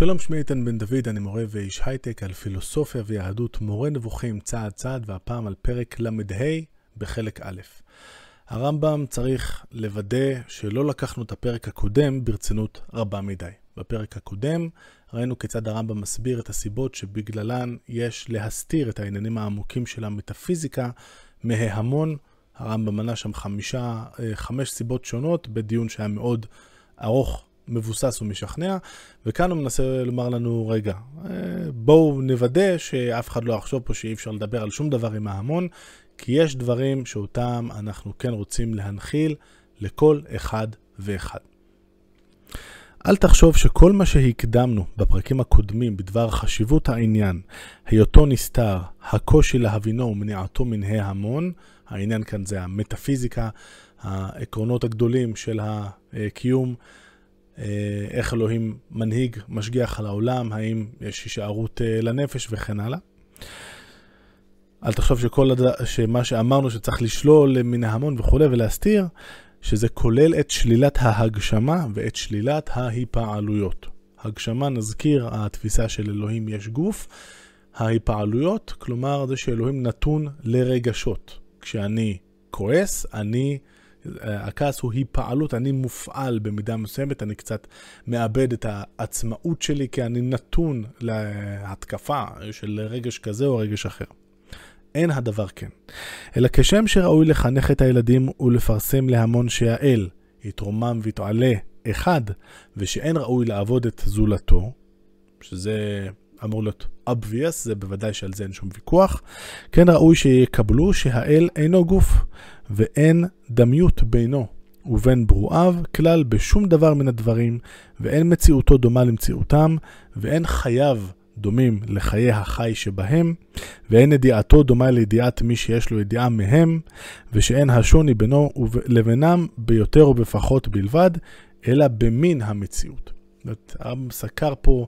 שלום, שמי איתן בן דוד, אני מורה ואיש הייטק על פילוסופיה ויהדות, מורה נבוכים צעד צעד, והפעם על פרק ל"ה בחלק א'. הרמב"ם צריך לוודא שלא לקחנו את הפרק הקודם ברצינות רבה מדי. בפרק הקודם ראינו כיצד הרמב"ם מסביר את הסיבות שבגללן יש להסתיר את העניינים העמוקים של המטאפיזיקה מההמון. הרמב"ם מנה שם חמישה, אה, חמש סיבות שונות בדיון שהיה מאוד ארוך מבוסס ומשכנע, וכאן הוא מנסה לומר לנו, רגע, אה, בואו נוודא שאף אחד לא יחשוב פה שאי אפשר לדבר על שום דבר עם ההמון, כי יש דברים שאותם אנחנו כן רוצים להנחיל לכל אחד ואחד. אל תחשוב שכל מה שהקדמנו בפרקים הקודמים בדבר חשיבות העניין, היותו נסתר, הקושי להבינו ומניעתו מן ההמון, העניין כאן זה המטאפיזיקה, העקרונות הגדולים של הקיום, איך אלוהים מנהיג, משגיח על העולם, האם יש הישארות אה, לנפש וכן הלאה. אל תחשוב שכל הד... שמה שאמרנו שצריך לשלול מן ההמון וכולי ולהסתיר, שזה כולל את שלילת ההגשמה ואת שלילת ההיפעלויות. הגשמה, נזכיר, התפיסה של אלוהים יש גוף. ההיפעלויות, כלומר זה שאלוהים נתון לרגשות. כשאני כועס, אני הכעס הוא היפעלות, אני מופעל במידה מסוימת, אני קצת מאבד את העצמאות שלי כי אני נתון להתקפה של רגש כזה או רגש אחר. אין הדבר כן. אלא כשם שראוי לחנך את הילדים ולפרסם להמון שהאל יתרומם ויתעלה אחד, ושאין ראוי לעבוד את זולתו, שזה אמור להיות obvious, זה בוודאי שעל זה אין שום ויכוח, כן ראוי שיקבלו שהאל אינו גוף, ואין דמיות בינו ובין ברואיו כלל בשום דבר מן הדברים, ואין מציאותו דומה למציאותם, ואין חייו דומים לחיי החי שבהם, ואין ידיעתו דומה לידיעת מי שיש לו ידיעה מהם, ושאין השוני בינו לבינם ביותר ובפחות בלבד, אלא במין המציאות. הרב סקר פה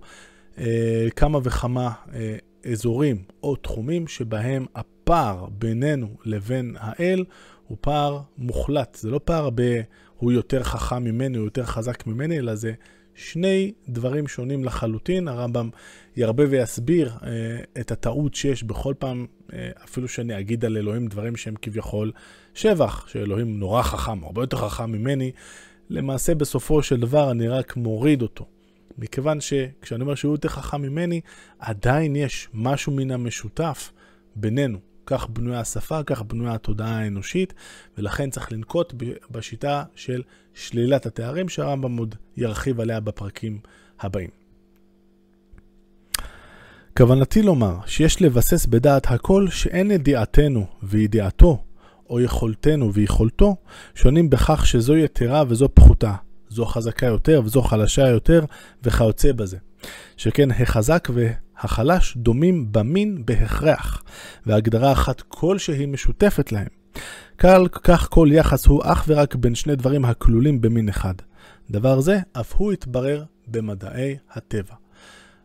כמה וכמה אה, אזורים או תחומים שבהם הפער בינינו לבין האל הוא פער מוחלט. זה לא פער ב... הוא יותר חכם ממני, הוא יותר חזק ממני, אלא זה שני דברים שונים לחלוטין. הרמב"ם ירבה ויסביר אה, את הטעות שיש בכל פעם, אה, אפילו שאני אגיד על אלוהים דברים שהם כביכול שבח, שאלוהים נורא חכם, הרבה יותר חכם ממני. למעשה בסופו של דבר אני רק מוריד אותו. מכיוון שכשאני אומר שהוא יותר חכם ממני, עדיין יש משהו מן המשותף בינינו. כך בנויה השפה, כך בנויה התודעה האנושית, ולכן צריך לנקוט בשיטה של שלילת התארים, שהרמב"ם עוד ירחיב עליה בפרקים הבאים. כוונתי לומר שיש לבסס בדעת הכל שאין ידיעתנו וידיעתו, או יכולתנו ויכולתו, שונים בכך שזו יתרה וזו פחותה, זו חזקה יותר וזו חלשה יותר, וכיוצא בזה. שכן החזק והחלש דומים במין בהכרח, והגדרה אחת כלשהי משותפת להם. קל כך כל יחס הוא אך ורק בין שני דברים הכלולים במין אחד. דבר זה אף הוא התברר במדעי הטבע.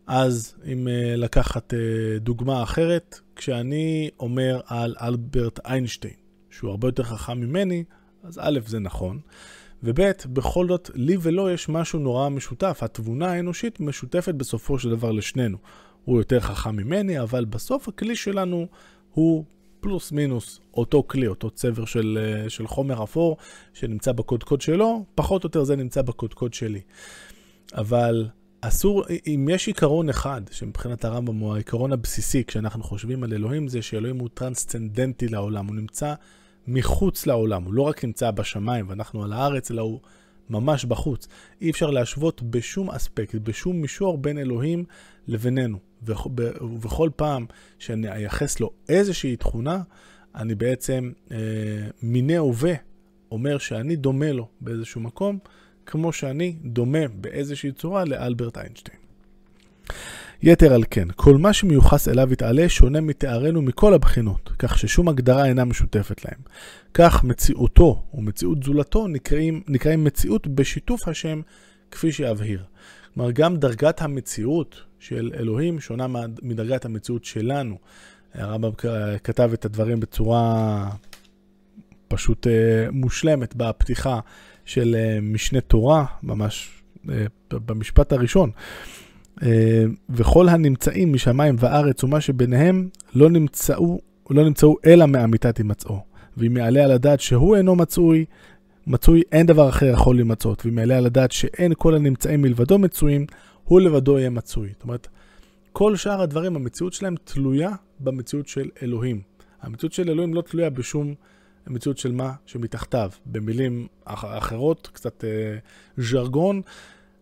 אז אם uh, לקחת uh, דוגמה אחרת, כשאני אומר על אלברט איינשטיין, שהוא הרבה יותר חכם ממני, אז א', זה נכון, וב', בכל זאת, לי ולו יש משהו נורא משותף. התבונה האנושית משותפת בסופו של דבר לשנינו. הוא יותר חכם ממני, אבל בסוף הכלי שלנו הוא פלוס מינוס אותו כלי, אותו צבר של, אה, של חומר אפור שנמצא בקודקוד שלו, פחות או יותר זה נמצא בקודקוד שלי. אבל אסור, אם יש עיקרון אחד, שמבחינת הרמב"ם הוא העיקרון הבסיסי, כשאנחנו חושבים על אלוהים, זה שאלוהים הוא טרנסצנדנטי לעולם, הוא נמצא מחוץ לעולם, הוא לא רק נמצא בשמיים ואנחנו על הארץ, אלא הוא ממש בחוץ. אי אפשר להשוות בשום אספקט, בשום מישור בין אלוהים לבינינו. ובכל פעם שאני אייחס לו איזושהי תכונה, אני בעצם אה, מיני הווה אומר שאני דומה לו באיזשהו מקום, כמו שאני דומה באיזושהי צורה לאלברט איינשטיין. יתר על כן, כל מה שמיוחס אליו יתעלה שונה מתארנו מכל הבחינות, כך ששום הגדרה אינה משותפת להם. כך מציאותו ומציאות זולתו נקראים, נקראים מציאות בשיתוף השם, כפי שאבהיר. כלומר, גם דרגת המציאות של אלוהים שונה מדרגת המציאות שלנו. הרמב"ם כתב את הדברים בצורה פשוט uh, מושלמת בפתיחה של uh, משנה תורה, ממש uh, במשפט הראשון. אה, וכל הנמצאים משמיים וארץ ומה שביניהם לא נמצאו, לא נמצאו אלא מאמיתת הימצאו. ואם יעלה על הדעת שהוא אינו מצוי, מצוי אין דבר אחר יכול להימצאות. ואם יעלה על הדעת שאין כל הנמצאים מלבדו מצויים, הוא לבדו יהיה מצוי. זאת אומרת, כל שאר הדברים, המציאות שלהם תלויה במציאות של אלוהים. המציאות של אלוהים לא תלויה בשום מציאות של מה שמתחתיו. במילים אחרות, קצת אה, ז'רגון,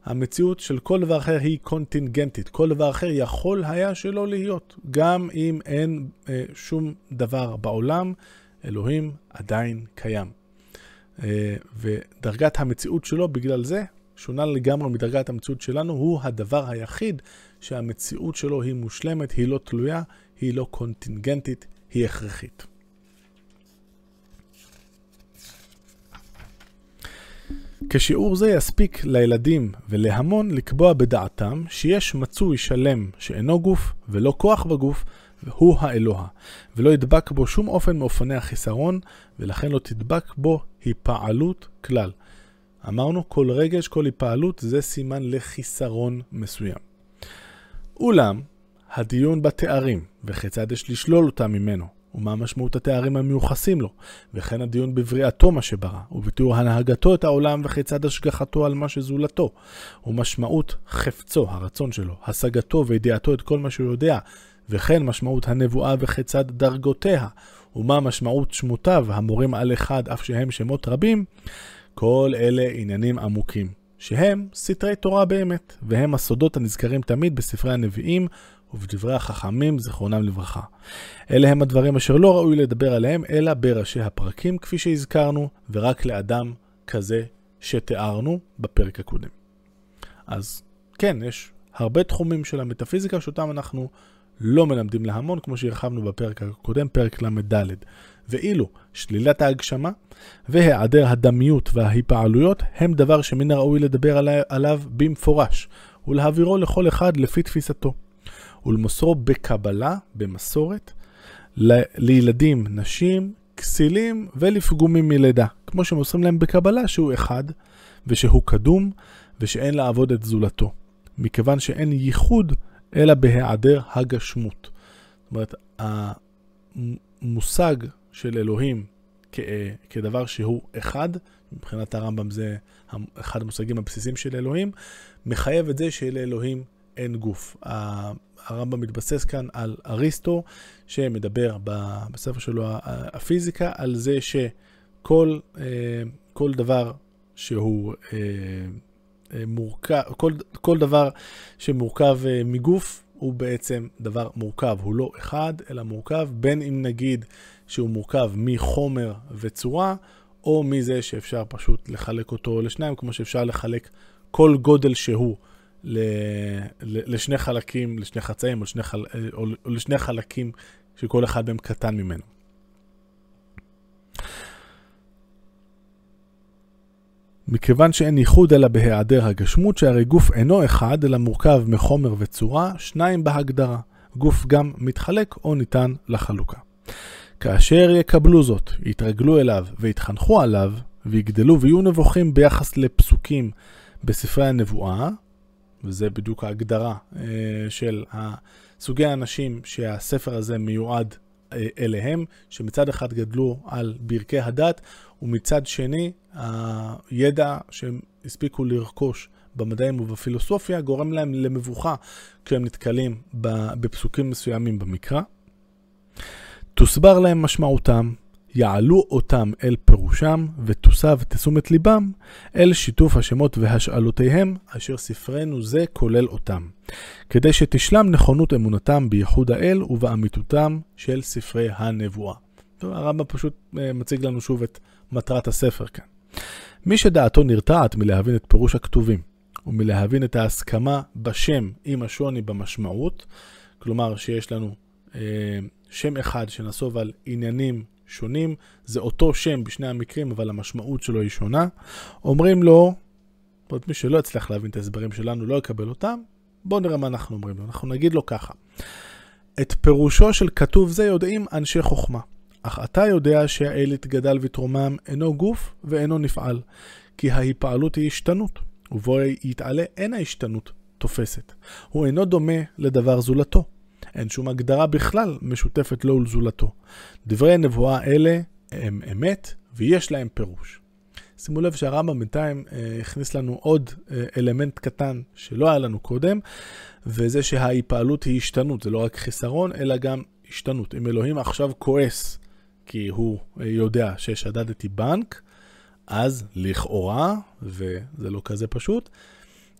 המציאות של כל דבר אחר היא קונטינגנטית. כל דבר אחר יכול היה שלא להיות. גם אם אין אה, שום דבר בעולם, אלוהים עדיין קיים. אה, ודרגת המציאות שלו בגלל זה שונה לגמרי מדרגת המציאות שלנו, הוא הדבר היחיד שהמציאות שלו היא מושלמת, היא לא תלויה, היא לא קונטינגנטית, היא הכרחית. כשיעור זה יספיק לילדים ולהמון לקבוע בדעתם שיש מצוי שלם שאינו גוף ולא כוח בגוף, והוא האלוה, ולא ידבק בו שום אופן מאופני החיסרון, ולכן לא תדבק בו היפעלות כלל. אמרנו, כל רגש, כל היפעלות, זה סימן לחיסרון מסוים. אולם, הדיון בתארים, וכיצד יש לשלול אותם ממנו, ומה משמעות התארים המיוחסים לו, וכן הדיון בבריאתו מה שברא, ובתיאור הנהגתו את העולם וכיצד השגחתו על מה שזולתו, ומשמעות חפצו, הרצון שלו, השגתו וידיעתו את כל מה שהוא יודע, וכן משמעות הנבואה וכיצד דרגותיה, ומה משמעות שמותיו המורים על אחד אף שהם שמות רבים, כל אלה עניינים עמוקים, שהם סתרי תורה באמת, והם הסודות הנזכרים תמיד בספרי הנביאים ובדברי החכמים, זכרונם לברכה. אלה הם הדברים אשר לא ראוי לדבר עליהם, אלא בראשי הפרקים, כפי שהזכרנו, ורק לאדם כזה שתיארנו בפרק הקודם. אז כן, יש הרבה תחומים של המטאפיזיקה שאותם אנחנו לא מלמדים להמון, כמו שהרחבנו בפרק הקודם, פרק ל"ד. ואילו שלילת ההגשמה והיעדר הדמיות וההיפעלויות הם דבר שמן הראוי לדבר עליו במפורש, ולהעבירו לכל אחד לפי תפיסתו. ולמוסרו בקבלה, במסורת, ל- לילדים, נשים, כסילים ולפגומים מלידה, כמו שמוסרים להם בקבלה שהוא אחד, ושהוא קדום, ושאין לעבוד את זולתו, מכיוון שאין ייחוד אלא בהיעדר הגשמות. זאת אומרת, המושג של אלוהים כ- כדבר שהוא אחד, מבחינת הרמב"ם זה אחד המושגים הבסיסיים של אלוהים, מחייב את זה שלאלוהים אין גוף. הרמב"ם מתבסס כאן על אריסטו, שמדבר בספר שלו הפיזיקה, על זה שכל כל דבר שהוא מורכב, כל, כל דבר שמורכב מגוף הוא בעצם דבר מורכב, הוא לא אחד, אלא מורכב, בין אם נגיד שהוא מורכב מחומר וצורה, או מזה שאפשר פשוט לחלק אותו לשניים, כמו שאפשר לחלק כל גודל שהוא לשני חלקים, לשני חצאים, או חל... או לשני חלקים שכל אחד מהם קטן ממנו. מכיוון שאין ייחוד אלא בהיעדר הגשמות, שהרי גוף אינו אחד, אלא מורכב מחומר וצורה, שניים בהגדרה. גוף גם מתחלק או ניתן לחלוקה. כאשר יקבלו זאת, יתרגלו אליו ויתחנכו עליו, ויגדלו ויהיו נבוכים ביחס לפסוקים בספרי הנבואה, וזה בדיוק ההגדרה אה, של סוגי האנשים שהספר הזה מיועד אה, אליהם, שמצד אחד גדלו על ברכי הדת, ומצד שני, הידע שהם הספיקו לרכוש במדעים ובפילוסופיה גורם להם למבוכה כשהם נתקלים בפסוקים מסוימים במקרא. תוסבר להם משמעותם, יעלו אותם אל פירושם, ותוסב תשומת ליבם אל שיתוף השמות והשאלותיהם, אשר ספרנו זה כולל אותם, כדי שתשלם נכונות אמונתם בייחוד האל ובאמיתותם של ספרי הנבואה. הרמב"ם פשוט אה, מציג לנו שוב את מטרת הספר כאן. מי שדעתו נרתעת מלהבין את פירוש הכתובים ומלהבין את ההסכמה בשם עם השוני במשמעות, כלומר שיש לנו אה, שם אחד שנסוב על עניינים שונים, זה אותו שם בשני המקרים, אבל המשמעות שלו היא שונה. אומרים לו, מי שלא יצליח להבין את ההסברים שלנו, לא יקבל אותם, בואו נראה מה אנחנו אומרים לו. אנחנו נגיד לו ככה, את פירושו של כתוב זה יודעים אנשי חוכמה. אך אתה יודע שהאל יתגדל ותרומם אינו גוף ואינו נפעל, כי ההיפעלות היא השתנות, ובו יתעלה אין ההשתנות, תופסת. הוא אינו דומה לדבר זולתו. אין שום הגדרה בכלל משותפת לו ולזולתו. דברי הנבואה אלה הם אמת ויש להם פירוש. שימו לב שהרמב"ם בינתיים אה, הכניס לנו עוד אה, אלמנט קטן שלא היה לנו קודם, וזה שההיפעלות היא השתנות, זה לא רק חיסרון, אלא גם השתנות. אם אלוהים עכשיו כועס כי הוא אה, יודע ששדדתי בנק, אז לכאורה, וזה לא כזה פשוט,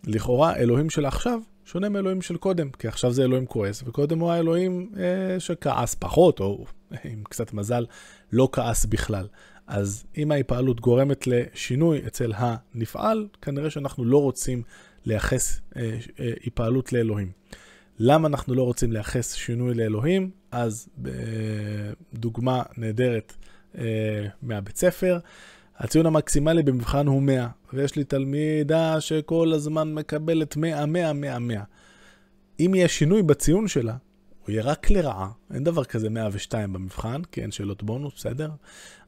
לכאורה אלוהים של עכשיו שונה מאלוהים של קודם, כי עכשיו זה אלוהים כועס, וקודם הוא האלוהים אה, שכעס פחות, או עם קצת מזל, לא כעס בכלל. אז אם ההיפעלות גורמת לשינוי אצל הנפעל, כנראה שאנחנו לא רוצים לייחס אה, אה, היפעלות לאלוהים. למה אנחנו לא רוצים לייחס שינוי לאלוהים? אז אה, דוגמה נהדרת אה, מהבית ספר, הציון המקסימלי במבחן הוא 100, ויש לי תלמידה שכל הזמן מקבלת 100, 100, 100, 100. אם יהיה שינוי בציון שלה, הוא יהיה רק לרעה, אין דבר כזה 102 במבחן, כי אין שאלות בונוס, בסדר?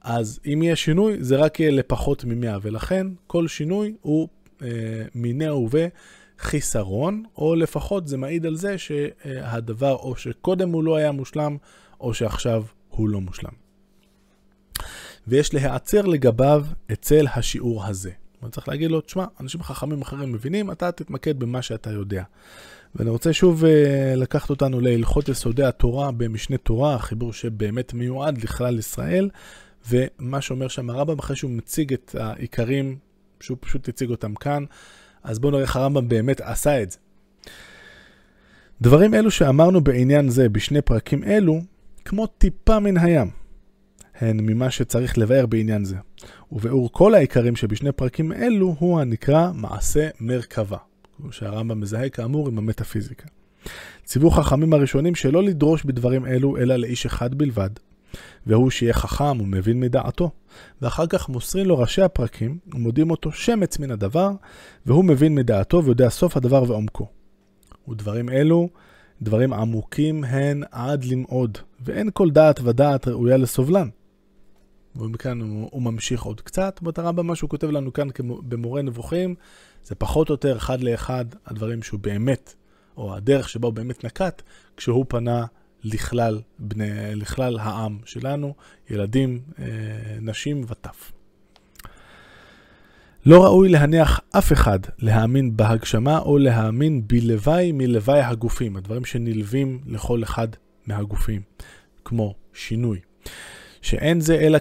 אז אם יהיה שינוי, זה רק יהיה לפחות מ-100, ולכן כל שינוי הוא אה, מיניה וביה חיסרון, או לפחות זה מעיד על זה שהדבר או שקודם הוא לא היה מושלם, או שעכשיו הוא לא מושלם. ויש להיעצר לגביו אצל השיעור הזה. אני צריך להגיד לו, תשמע, אנשים חכמים אחרים מבינים, אתה תתמקד במה שאתה יודע. ואני רוצה שוב uh, לקחת אותנו להלכות יסודי התורה במשנה תורה, החיבור שבאמת מיועד לכלל ישראל, ומה שאומר שם הרמב"ם, אחרי שהוא מציג את העיקרים, שהוא פשוט הציג אותם כאן, אז בואו נראה איך הרמב"ם באמת עשה את זה. דברים אלו שאמרנו בעניין זה בשני פרקים אלו, כמו טיפה מן הים. הן ממה שצריך לבאר בעניין זה. וביאור כל העיקרים שבשני פרקים אלו הוא הנקרא מעשה מרכבה, שהרמב"ם מזהה כאמור עם המטאפיזיקה. ציוו חכמים הראשונים שלא לדרוש בדברים אלו אלא לאיש אחד בלבד, והוא שיהיה חכם ומבין מדעתו, ואחר כך מוסרים לו ראשי הפרקים ומודים אותו שמץ מן הדבר, והוא מבין מדעתו ויודע סוף הדבר ועומקו. ודברים אלו דברים עמוקים הן עד למאוד, ואין כל דעת ודעת ראויה לסובלן. ומכאן הוא, הוא ממשיך עוד קצת. זאת הרמב"ם, מה שהוא כותב לנו כאן במורה נבוכים, זה פחות או יותר אחד לאחד הדברים שהוא באמת, או הדרך שבה הוא באמת נקט, כשהוא פנה לכלל, בני, לכלל העם שלנו, ילדים, אה, נשים וטף. לא ראוי להניח אף אחד להאמין בהגשמה או להאמין בלוואי מלוואי הגופים, הדברים שנלווים לכל אחד מהגופים, כמו שינוי. שאין זה אלא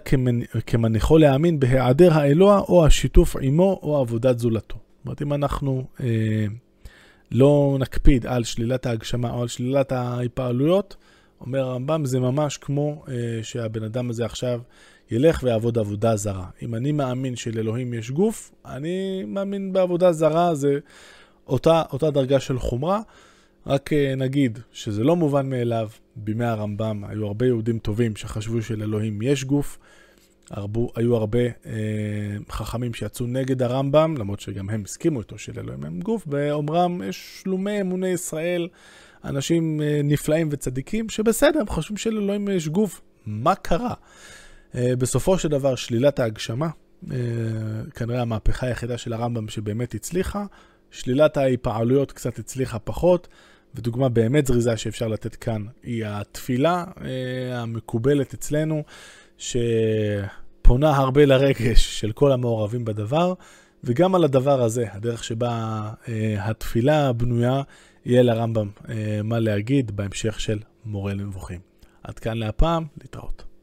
כמניחו להאמין בהיעדר האלוה או השיתוף עמו או עבודת זולתו. זאת אומרת, אם אנחנו אה, לא נקפיד על שלילת ההגשמה או על שלילת ההיפעלויות, אומר הרמב"ם, זה ממש כמו אה, שהבן אדם הזה עכשיו ילך ויעבוד עבודה זרה. אם אני מאמין שלאלוהים יש גוף, אני מאמין בעבודה זרה, זה אותה, אותה דרגה של חומרה. רק אה, נגיד שזה לא מובן מאליו, בימי הרמב"ם היו הרבה יהודים טובים שחשבו שלאלוהים יש גוף. הרבו, היו הרבה אה, חכמים שיצאו נגד הרמב"ם, למרות שגם הם הסכימו איתו שלאלוהים אין גוף, באומרם יש שלומי אמוני ישראל, אנשים אה, נפלאים וצדיקים, שבסדר, הם חושבים שלאלוהים יש גוף. מה קרה? אה, בסופו של דבר, שלילת ההגשמה, אה, כנראה המהפכה היחידה של הרמב"ם שבאמת הצליחה, שלילת ההיפעלויות קצת הצליחה פחות. ודוגמה באמת זריזה שאפשר לתת כאן היא התפילה אה, המקובלת אצלנו, שפונה הרבה לרגש של כל המעורבים בדבר, וגם על הדבר הזה, הדרך שבה אה, התפילה בנויה, יהיה לרמב"ם אה, מה להגיד בהמשך של מורה לנבוכים. עד כאן להפעם, להתראות.